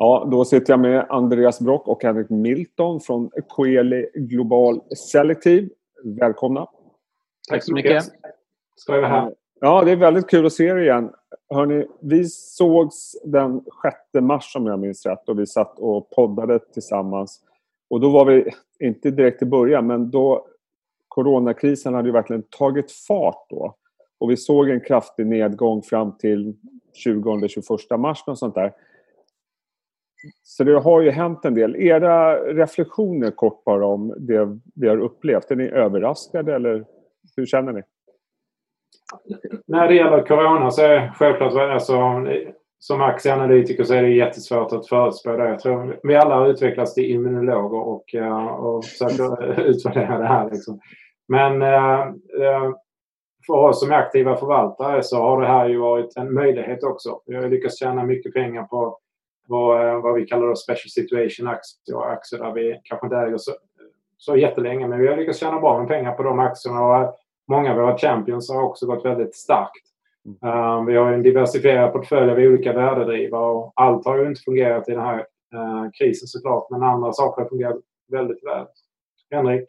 Ja, då sitter jag med Andreas Brock och Henrik Milton från Coeli Global Selective. Välkomna! Tack så mycket! Ska jag vara här. Ja, det är väldigt kul att se er igen. Hörrni, vi sågs den 6 mars om jag minns rätt och vi satt och poddade tillsammans. Och då var vi, inte direkt i början, men då coronakrisen hade ju verkligen tagit fart då. Och vi såg en kraftig nedgång fram till 20-21 mars och sånt där. Så det har ju hänt en del. Era reflektioner kort bara om det vi har upplevt. Är ni överraskade eller hur känner ni? När det gäller corona så är självklart alltså, som aktieanalytiker så är det jättesvårt att förutspå det. Jag tror vi alla har utvecklats till immunologer och, eh, och försöker utvärdera det här. Liksom. Men eh, eh, för oss som är aktiva förvaltare så har det här ju varit en möjlighet också. Vi har lyckats tjäna mycket pengar på, vad, eh, vad vi kallar special situation aktier, aktier där vi kanske inte äger så, så jättelänge men vi har lyckats tjäna bra med pengar på de aktierna och många av våra champions har också gått väldigt starkt. Uh, vi har en diversifierad portfölj av olika värdedrivare och allt har ju inte fungerat i den här uh, krisen såklart men andra saker har fungerat väldigt väl. Henrik?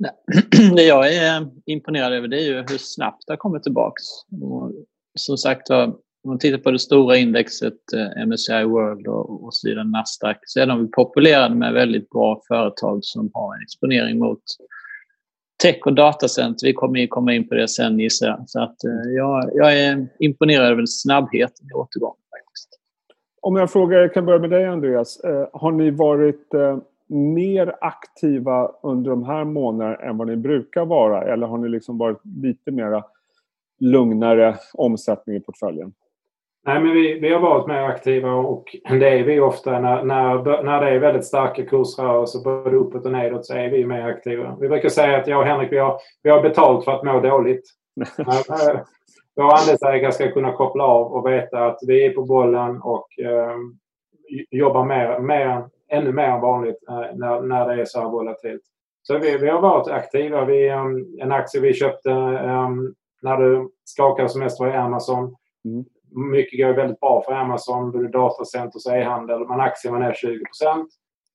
Det jag är imponerad över det är ju hur snabbt det har kommit tillbaks. Och som sagt om man tittar på det stora indexet eh, MSCI World och, och så vidare, Nasdaq, så är de populerade med väldigt bra företag som har en exponering mot tech och datacenter. Vi kommer komma in på det sen gissar jag. Så att, eh, jag, jag är imponerad över snabbheten i återgången. Faktiskt. Om jag frågar, jag kan börja med dig Andreas. Eh, har ni varit mer aktiva under de här månaderna än vad ni brukar vara? Eller har ni liksom varit lite mer lugnare omsättning i portföljen? Nej, men vi, vi har varit mer aktiva och det är vi ofta när, när, när det är väldigt starka kursrörelser både uppåt och nedåt så är vi mer aktiva. Vi brukar säga att jag och Henrik vi har, vi har betalt för att må dåligt. Eh, våra andelsägare ska kunna koppla av och veta att vi är på bollen och eh, jobbar mer, mer, ännu mer än vanligt eh, när, när det är så här volatilt. Så vi, vi har varit aktiva. Vi, um, en aktie vi köpte um, när det skakade som mest var i Amazon. Mm mycket går väldigt bra för Amazon, både datacenter och e-handel. Men aktien var ner 20%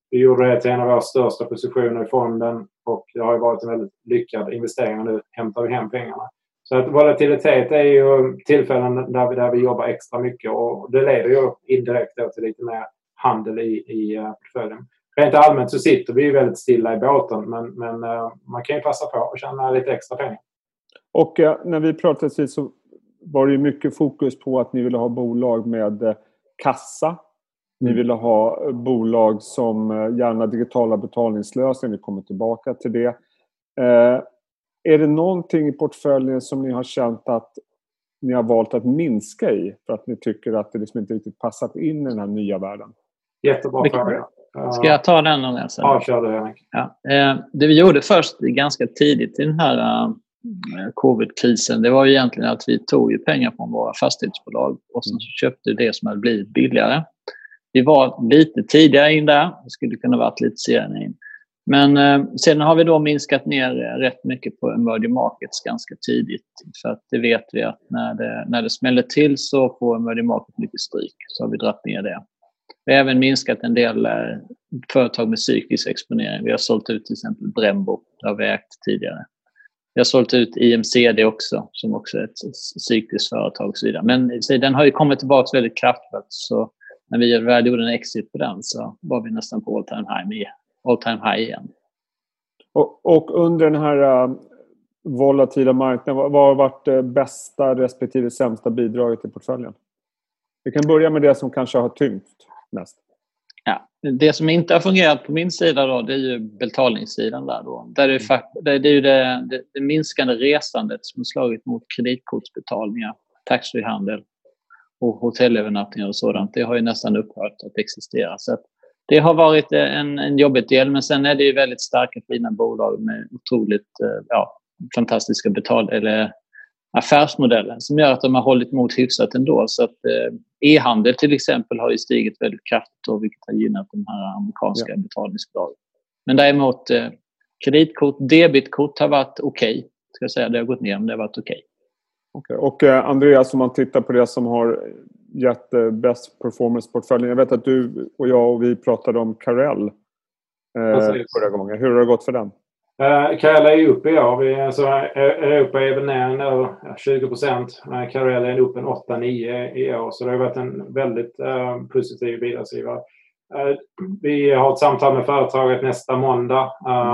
Vi gjorde det till en av våra största positioner i fonden och det har varit en väldigt lyckad investering. Nu hämtar vi hem pengarna. Så att volatilitet är ju tillfällen där vi, där vi jobbar extra mycket och det leder ju indirekt till lite mer handel i, i eh, portföljen. Rent allmänt så sitter vi ju väldigt stilla i båten men, men eh, man kan ju passa på att tjäna lite extra pengar. Och eh, när vi pratade så var det mycket fokus på att ni ville ha bolag med eh, kassa. Ni mm. ville ha eh, bolag som eh, gärna digitala betalningslösningar. Vi kommer tillbaka till det. Eh, är det någonting i portföljen som ni har känt att ni har valt att minska i för att ni tycker att det liksom inte riktigt passat in i den här nya världen? Jättebra fråga. Ska jag ta den? Eller? Ja, kör du. Ja. Det vi gjorde först ganska tidigt i den här covid-krisen, det var ju egentligen att vi tog ju pengar från våra fastighetsbolag och sen så köpte det som hade blivit billigare. Vi var lite tidigare in där, det skulle kunna varit lite senare in. Men eh, sen har vi då minskat ner rätt mycket på emerging markets ganska tidigt. För att det vet vi att när det, när det smäller till så får emerging markets mycket stryk. Så har vi dragit ner det. Vi har även minskat en del eh, företag med psykisk exponering. Vi har sålt ut till exempel Brembo, det har vi ägt tidigare. Vi har sålt ut IMCD också, som också är ett cykliskt företag och så vidare. Men den har ju kommit tillbaka väldigt kraftfullt. Så när vi väl gjorde en exit på den så var vi nästan på all time high, all time high igen. Och, och under den här uh, volatila marknaden, vad, vad har varit det bästa respektive sämsta bidraget i portföljen? Vi kan börja med det som kanske har tyngt mest. Det som inte har fungerat på min sida då, det är ju betalningssidan. Där då. Där är det, det är ju det, det, det, minskande resandet som har slagit mot kreditkortsbetalningar, taxfree-handel och hotellövernattningar och sådant. Det har ju nästan upphört att existera. Så att det har varit en, en jobbig del, men sen är det ju väldigt starka fina bolag med otroligt ja, fantastiska betal eller affärsmodellen som gör att de har hållit emot hyfsat ändå. Så att eh, e-handel till exempel har ju stigit väldigt kraftigt och vilket har gynnat de här amerikanska ja. betalningsbolagen. Men däremot eh, kreditkort, debitkort har varit okej. Okay, ska säga. Det har gått ner men det har varit okej. Okay. okay. Och eh, Andreas, om man tittar på det som har gett best performance-portföljen. Jag vet att du och jag och vi pratade om Carell eh, förra gången. Hur har det gått för den? Uh, Carell är uppe i år. Alltså, Europa är väl ner nu 20 procent. Carell är upp en 8-9 i år. Så det har varit en väldigt uh, positiv bidragsgivare. Uh, vi har ett samtal med företaget nästa måndag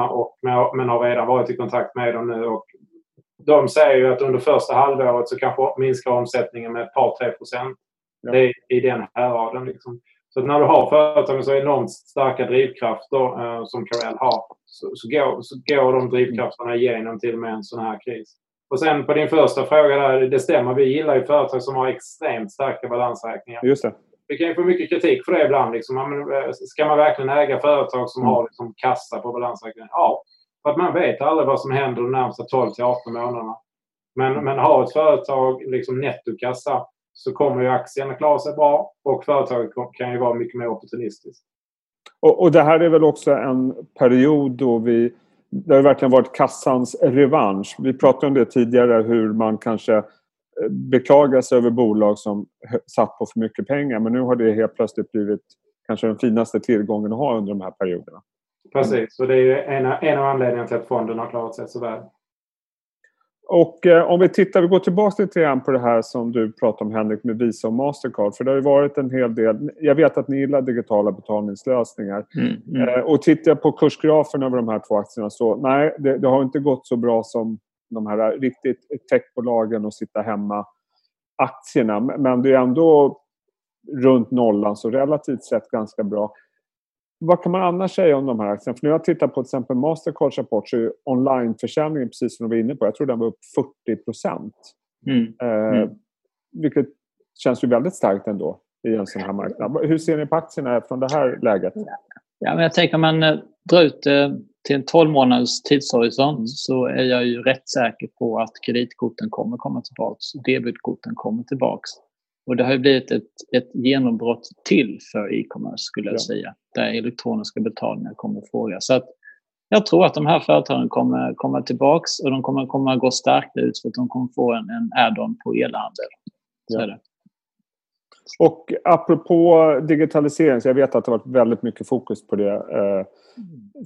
och med, men har redan varit i kontakt med dem nu. Och de säger ju att under första halvåret så kanske minskar omsättningen med ett par, tre procent. Det är i den häraden. Liksom. Så när du har företag med så enormt starka drivkrafter uh, som Carell har så, så, går, så går de drivkrafterna igenom till och med en sån här kris. Och sen på din första fråga där, det stämmer. Vi gillar ju företag som har extremt starka balansräkningar. Just det. Vi kan ju få mycket kritik för det ibland. Liksom. Eh, ska man verkligen äga företag som mm. har liksom, kassa på balansräkningen? Ja, för att man vet aldrig vad som händer de närmsta 12 till 18 månaderna. Men, men har ett företag liksom nettokassa så kommer ju aktien att klara sig bra och företaget kan ju vara mycket mer opportunistiskt. Och, och det här är väl också en period då vi det har verkligen varit kassans revansch. Vi pratade om det tidigare hur man kanske eh, beklagar sig över bolag som satt på för mycket pengar men nu har det helt plötsligt blivit kanske den finaste tillgången att ha under de här perioderna. Precis, och det är en, en av anledningarna till att fonden har klarat sig så väl. Och eh, om vi tittar, vi går tillbaka lite grann på det här som du pratade om Henrik med Visa och Mastercard. För det har ju varit en hel del, jag vet att ni gillar digitala betalningslösningar. Mm, mm. Eh, och tittar jag på kursgrafen över de här två aktierna så nej, det, det, har inte gått så bra som de här riktigt techbolagen och sitta hemma aktierna. Men det är ändå runt nollan så relativt sett ganska bra. Vad kan man annars säga om de här aktierna? För när jag tittar på till exempel Mastercards rapport så är onlineförsäljningen, precis som du var inne på, jag tror den var upp 40 procent. Mm. Eh, mm. vilket känns ju väldigt starkt ändå i en sån här marknad. Hur ser ni på aktierna från det här läget? Ja, men jag tänker om man eh, drar ut det eh, till en 12 månaders tidshorisont mm. så är jag ju rätt säker på att kreditkorten kommer komma tillbaka. Debitkorten kommer tillbaka. Och det har blivit ett, ett genombrott till för e-commerce skulle jag ja. säga, där elektroniska betalningar kommer att fråga. Så att jag tror att de här företagen kommer komma tillbaks och de kommer komma gå stärkta ut för att de kommer få en, en add-on på elhandel. Så ja. Och apropå digitalisering, så jag vet att det har varit väldigt mycket fokus på det.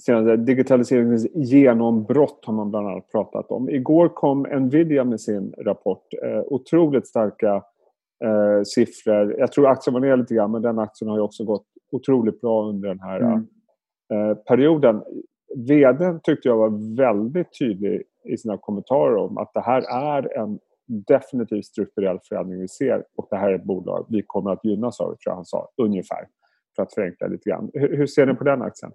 Eh, digitaliseringens genombrott har man bland annat pratat om. Igår kom Nvidia med sin rapport. Eh, otroligt starka eh, siffror. Jag tror aktien var ner lite grann men den aktien har ju också gått otroligt bra under den här mm. eh, perioden. VDn tyckte jag var väldigt tydlig i sina kommentarer om att det här är en definitiv strukturell förändring vi ser och det här är ett bolag vi kommer att gynnas av, tror jag han sa, ungefär. För att förenkla lite grann. Hur, hur ser ni på den aktien?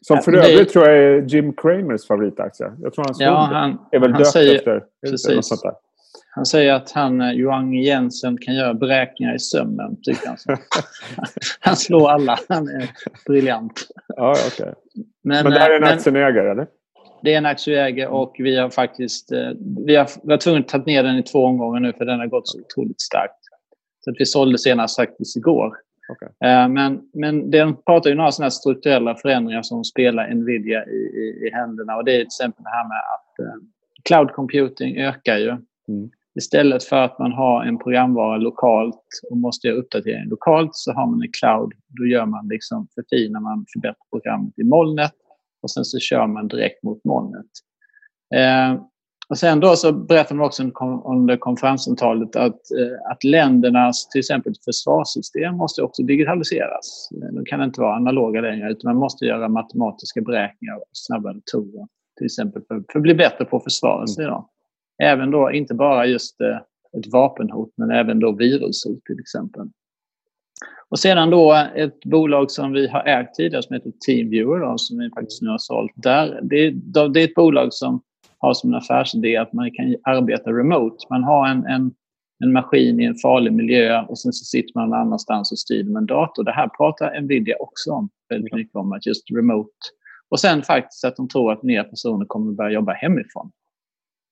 Som för övrigt det... tror jag är Jim Kramers favoritaktie. Jag tror hans ja, han, är väl döpt säger, efter. Precis. Han säger att han, eh, Johan Jensen kan göra beräkningar i sömnen, tycker han. han slår alla. Han är briljant. Ja, okay. men, men det här är en eh, aktieägare, eller? Det är en aktieägare och vi har faktiskt eh, vi har, vi har tvungna att ta ner den i två omgångar nu för den har gått så otroligt starkt. Så att vi sålde senast faktiskt igår. Okay. Men, men den pratar ju några sådana strukturella förändringar som spelar Nvidia i, i, i händerna. Och det är till exempel det här med att cloud computing ökar ju. Mm. Istället för att man har en programvara lokalt och måste göra uppdatering lokalt så har man en cloud. Då gör man liksom, förfinar man, förbättrar programmet i molnet och sen så kör man direkt mot molnet. Eh, och sen då så berättade man också under konferenssamtalet att, eh, att ländernas till exempel försvarssystem måste också digitaliseras. De kan inte vara analoga längre utan man måste göra matematiska beräkningar och snabba datorer till exempel för, för att bli bättre på försvaret. Mm. Även då, inte bara just eh, ett vapenhot, men även då virushot till exempel. Och sedan då ett bolag som vi har ägt tidigare som heter Teamviewer då, som vi faktiskt nu har sålt. Där, det, det är ett bolag som har som en affärsidé att man kan arbeta remote. Man har en, en, en maskin i en farlig miljö och sen så sitter man någon annanstans och styr med en dator. Det här pratar Nvidia också om väldigt mycket om, att just remote. Och sen faktiskt att de tror att mer personer kommer börja jobba hemifrån.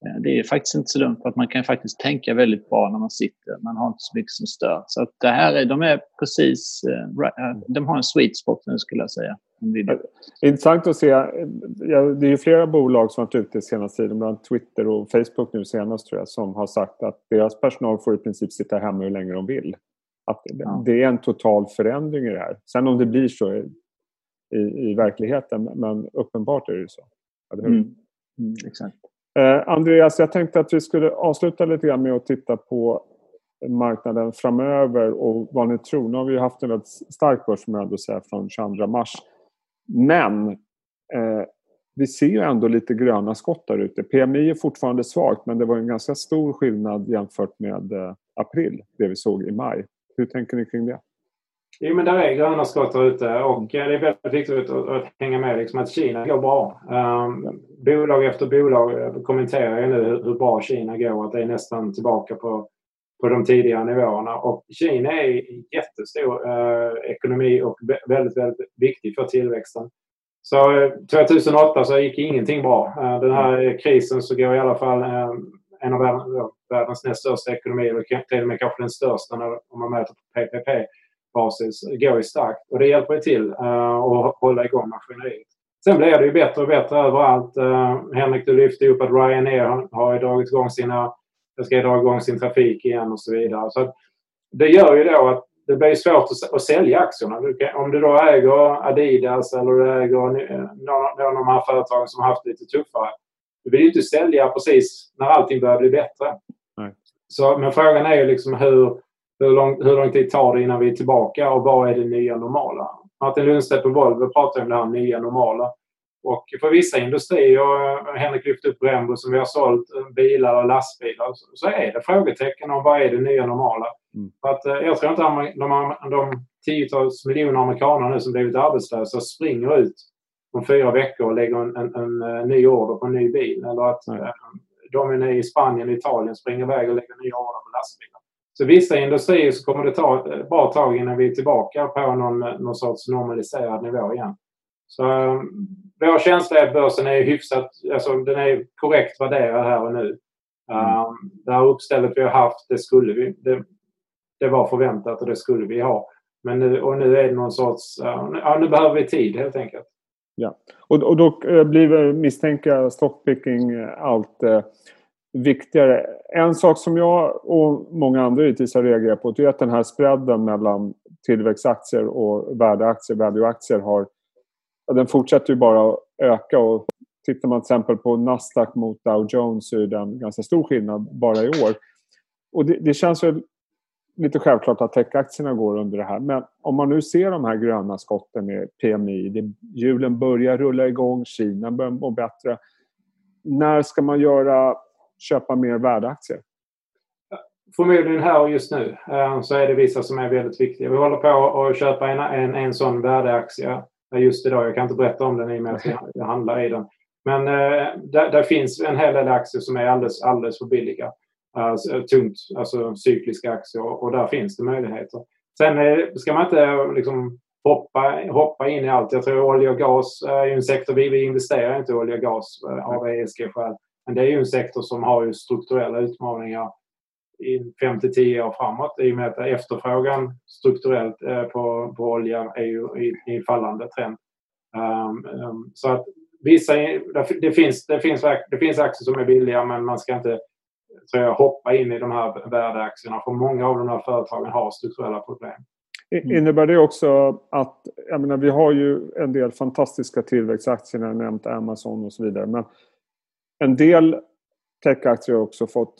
Eh, det är faktiskt inte så dumt för att man kan faktiskt tänka väldigt bra när man sitter. Man har inte så mycket som stör. Så att det här är, de är precis, eh, eh, de har en sweet spot nu skulle jag säga. Intressant att se. Det är ju flera bolag som har varit ute senaste tiden, bland annat Twitter och Facebook nu senast tror jag, som har sagt att deras personal får i princip sitta hemma hur länge de vill. Att det är en total förändring i det här. Sen om det blir så i, i, i verkligheten, men uppenbart är det så. Mm. Mm, exakt. Eh, Andreas, jag tänkte att vi skulle avsluta lite grann med att titta på marknaden framöver och vad ni tror. Nu har vi haft en väldigt stark börs som jag ändå säger från 22 mars. Men eh, vi ser ju ändå lite gröna skott där ute. PMI är fortfarande svagt men det var en ganska stor skillnad jämfört med eh, april, det vi såg i maj. Hur tänker ni kring det? Jo, men där är gröna skott där ute och eh, det är väldigt viktigt att, att hänga med liksom att Kina går bra. Um, bolag efter bolag eh, kommenterar ju nu hur bra Kina går, att det är nästan tillbaka på, på de tidigare nivåerna. Och Kina är en jättestor uh, ekonomi och väldigt, väldigt viktig för tillväxten. Så 2008 så gick ingenting bra. Den här krisen så går i alla fall en av världens näst största ekonomier, till och med kanske den största om man mäter på PPP-basis, går ju starkt. Och det hjälper ju till att hålla igång maskineriet. Sen blir det ju bättre och bättre överallt. Henrik, du lyfte upp att Ryanair har dragit igång sina, ska dra igång sin trafik igen och så vidare. Så det gör ju då att det blir svårt att, att sälja aktierna. Om du då äger Adidas eller du äger någon av de här företagen som har haft det lite tuffare. Du vill ju inte sälja precis när allting börjar bli bättre. Nej. Så, men frågan är ju liksom hur, hur, lång, hur lång tid tar det innan vi är tillbaka och vad är det nya normala? Martin Lundstedt på Volvo pratar om det här nya normala. Och för vissa industrier, Henrik lyfte upp Brembo som vi har sålt bilar och lastbilar, så är det frågetecken om vad är det nya normala. Mm. För att, eh, jag tror inte att de, de tiotals miljoner amerikaner nu som blivit arbetslösa springer ut om fyra veckor och lägger en, en, en, en ny order på en ny bil. Eller att mm. de är i Spanien och Italien springer iväg och lägger nya order på lastbilar. Så vissa industrier så kommer det ta ett bra tag innan vi är tillbaka på någon, någon sorts normaliserad nivå igen. Så vår känsla är att börsen är hyfsat, alltså den är korrekt värderad här och nu. Mm. Um, det här uppstället vi har haft, det skulle vi, det, det var förväntat och det skulle vi ha. Men nu, och nu är det någon sorts, ja nu behöver vi tid helt enkelt. Ja, och, och då eh, blir misstänka stockpicking eh, allt eh, viktigare. En sak som jag och många andra givetvis har reagerat på är att den här spreaden mellan tillväxtaktier och värdeaktier, valueaktier har den fortsätter ju bara att öka och tittar man till exempel på Nasdaq mot Dow Jones så är det en ganska stor skillnad bara i år. Och det, det känns väl lite självklart att techaktierna går under det här. Men om man nu ser de här gröna skotten med PMI, det, hjulen börjar rulla igång, Kina börjar må bättre. När ska man göra, köpa mer värdeaktier? Förmodligen här och just nu eh, så är det vissa som är väldigt viktiga. Vi håller på att köpa en, en, en sån värdeaktie eh, just idag. Jag kan inte berätta om den i och med att jag handlar i den. Men eh, där, där, finns en hel del aktier som är alldeles, alldeles för billiga. Alltså, tungt, alltså cykliska aktier och, där finns det möjligheter. Sen ska man inte liksom, hoppa, hoppa in i allt. Jag tror olja och gas är en sektor, vi, vi investerar inte i olja och gas av ESG-skäl. Men det är ju en sektor som har ju strukturella utmaningar i 5 till 10 år framåt i och med att efterfrågan strukturellt eh, på, på olja är ju i, i fallande trend. Um, um, så att vissa, det finns, det, finns, det finns aktier som är billiga men man ska inte tror jag, hoppa in i de här värdeaktierna för många av de här företagen har strukturella problem. Mm. Innebär det också att, jag menar vi har ju en del fantastiska tillväxtaktier, jag har nämnt Amazon och så vidare, men en del techaktier har också fått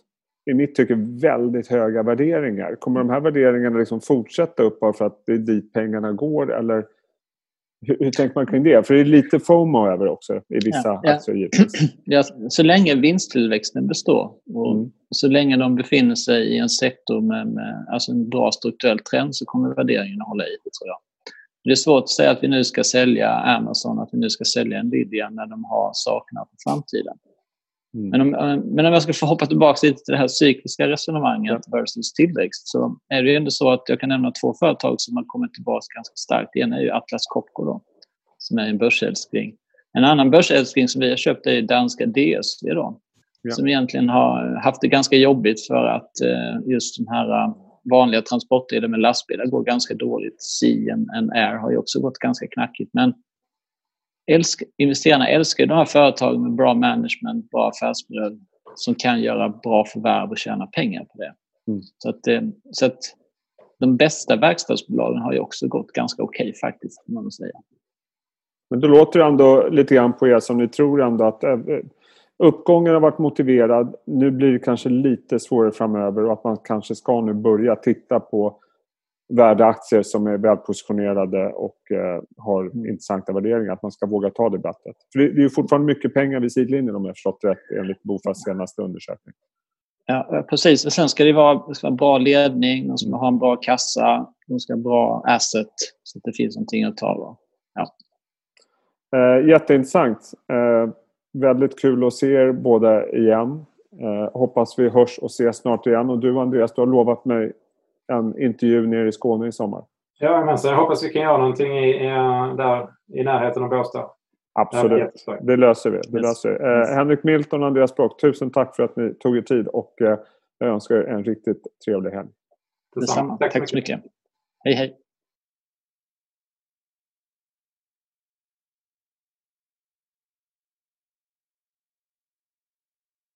i mitt tycke väldigt höga värderingar. Kommer de här värderingarna liksom fortsätta upp bara för att det är dit pengarna går eller hur, hur tänker man kring det? För det är lite FOMO över också i vissa ja, ja. aktier ja, Så länge vinsttillväxten består och mm. så länge de befinner sig i en sektor med, med alltså en bra strukturell trend så kommer värderingen att hålla i det tror jag. Det är svårt att säga att vi nu ska sälja Amazon, att vi nu ska sälja Nvidia när de har saknat för framtiden. Mm. Men, om, men om jag ska få hoppa tillbaka lite till det här cykliska resonemanget ja. versus tillväxt så är det ju ändå så att jag kan nämna två företag som har kommit tillbaka ganska starkt. Det ena är ju Atlas Copco då, som är en börsälskling. En annan börsälskling som vi har köpt är danska DSV då, ja. som egentligen har haft det ganska jobbigt för att eh, just de här eh, vanliga transportleder med lastbilar går ganska dåligt. Sea and Air har ju också gått ganska knackigt. Men älsk, investerarna älskar de här företagen med bra management, bra affärsmodell som kan göra bra förvärv och tjäna pengar på det. Mm. Så, att, eh, så att de bästa verkstadsbolagen har ju också gått ganska okej okay, faktiskt, man säga. Men då låter det ändå lite grann på er som ni tror ändå att eh, uppgången har varit motiverad. Nu blir det kanske lite svårare framöver och att man kanske ska nu börja titta på värdeaktier som är välpositionerade och eh, har mm. intressanta värderingar. Att man ska våga ta det bettet. För det, är fortfarande mycket pengar vid sidlinjen om jag förstått rätt enligt Bofas senaste undersökning. Ja, precis. Och sen ska det vara, ska vara bra ledning, de ska ha en bra kassa, de ska ha bra asset så att det finns någonting att ta. Ja. Eh, jätteintressant. Eh, väldigt kul att se er båda igen. Eh, hoppas vi hörs och ses snart igen. Och du Andreas, du har lovat mig en intervju nere i Skåne i sommar. Ja, men så jag hoppas vi kan göra någonting i, i, där, i närheten av Båstad. Absolut, det löser vi. Det löser vi. Eh, Henrik Milton och Andreas Brock, tusen tack för att ni tog er tid och eh, jag önskar er en riktigt trevlig helg. Detsamma. Tack, tack så mycket. Hej, hej.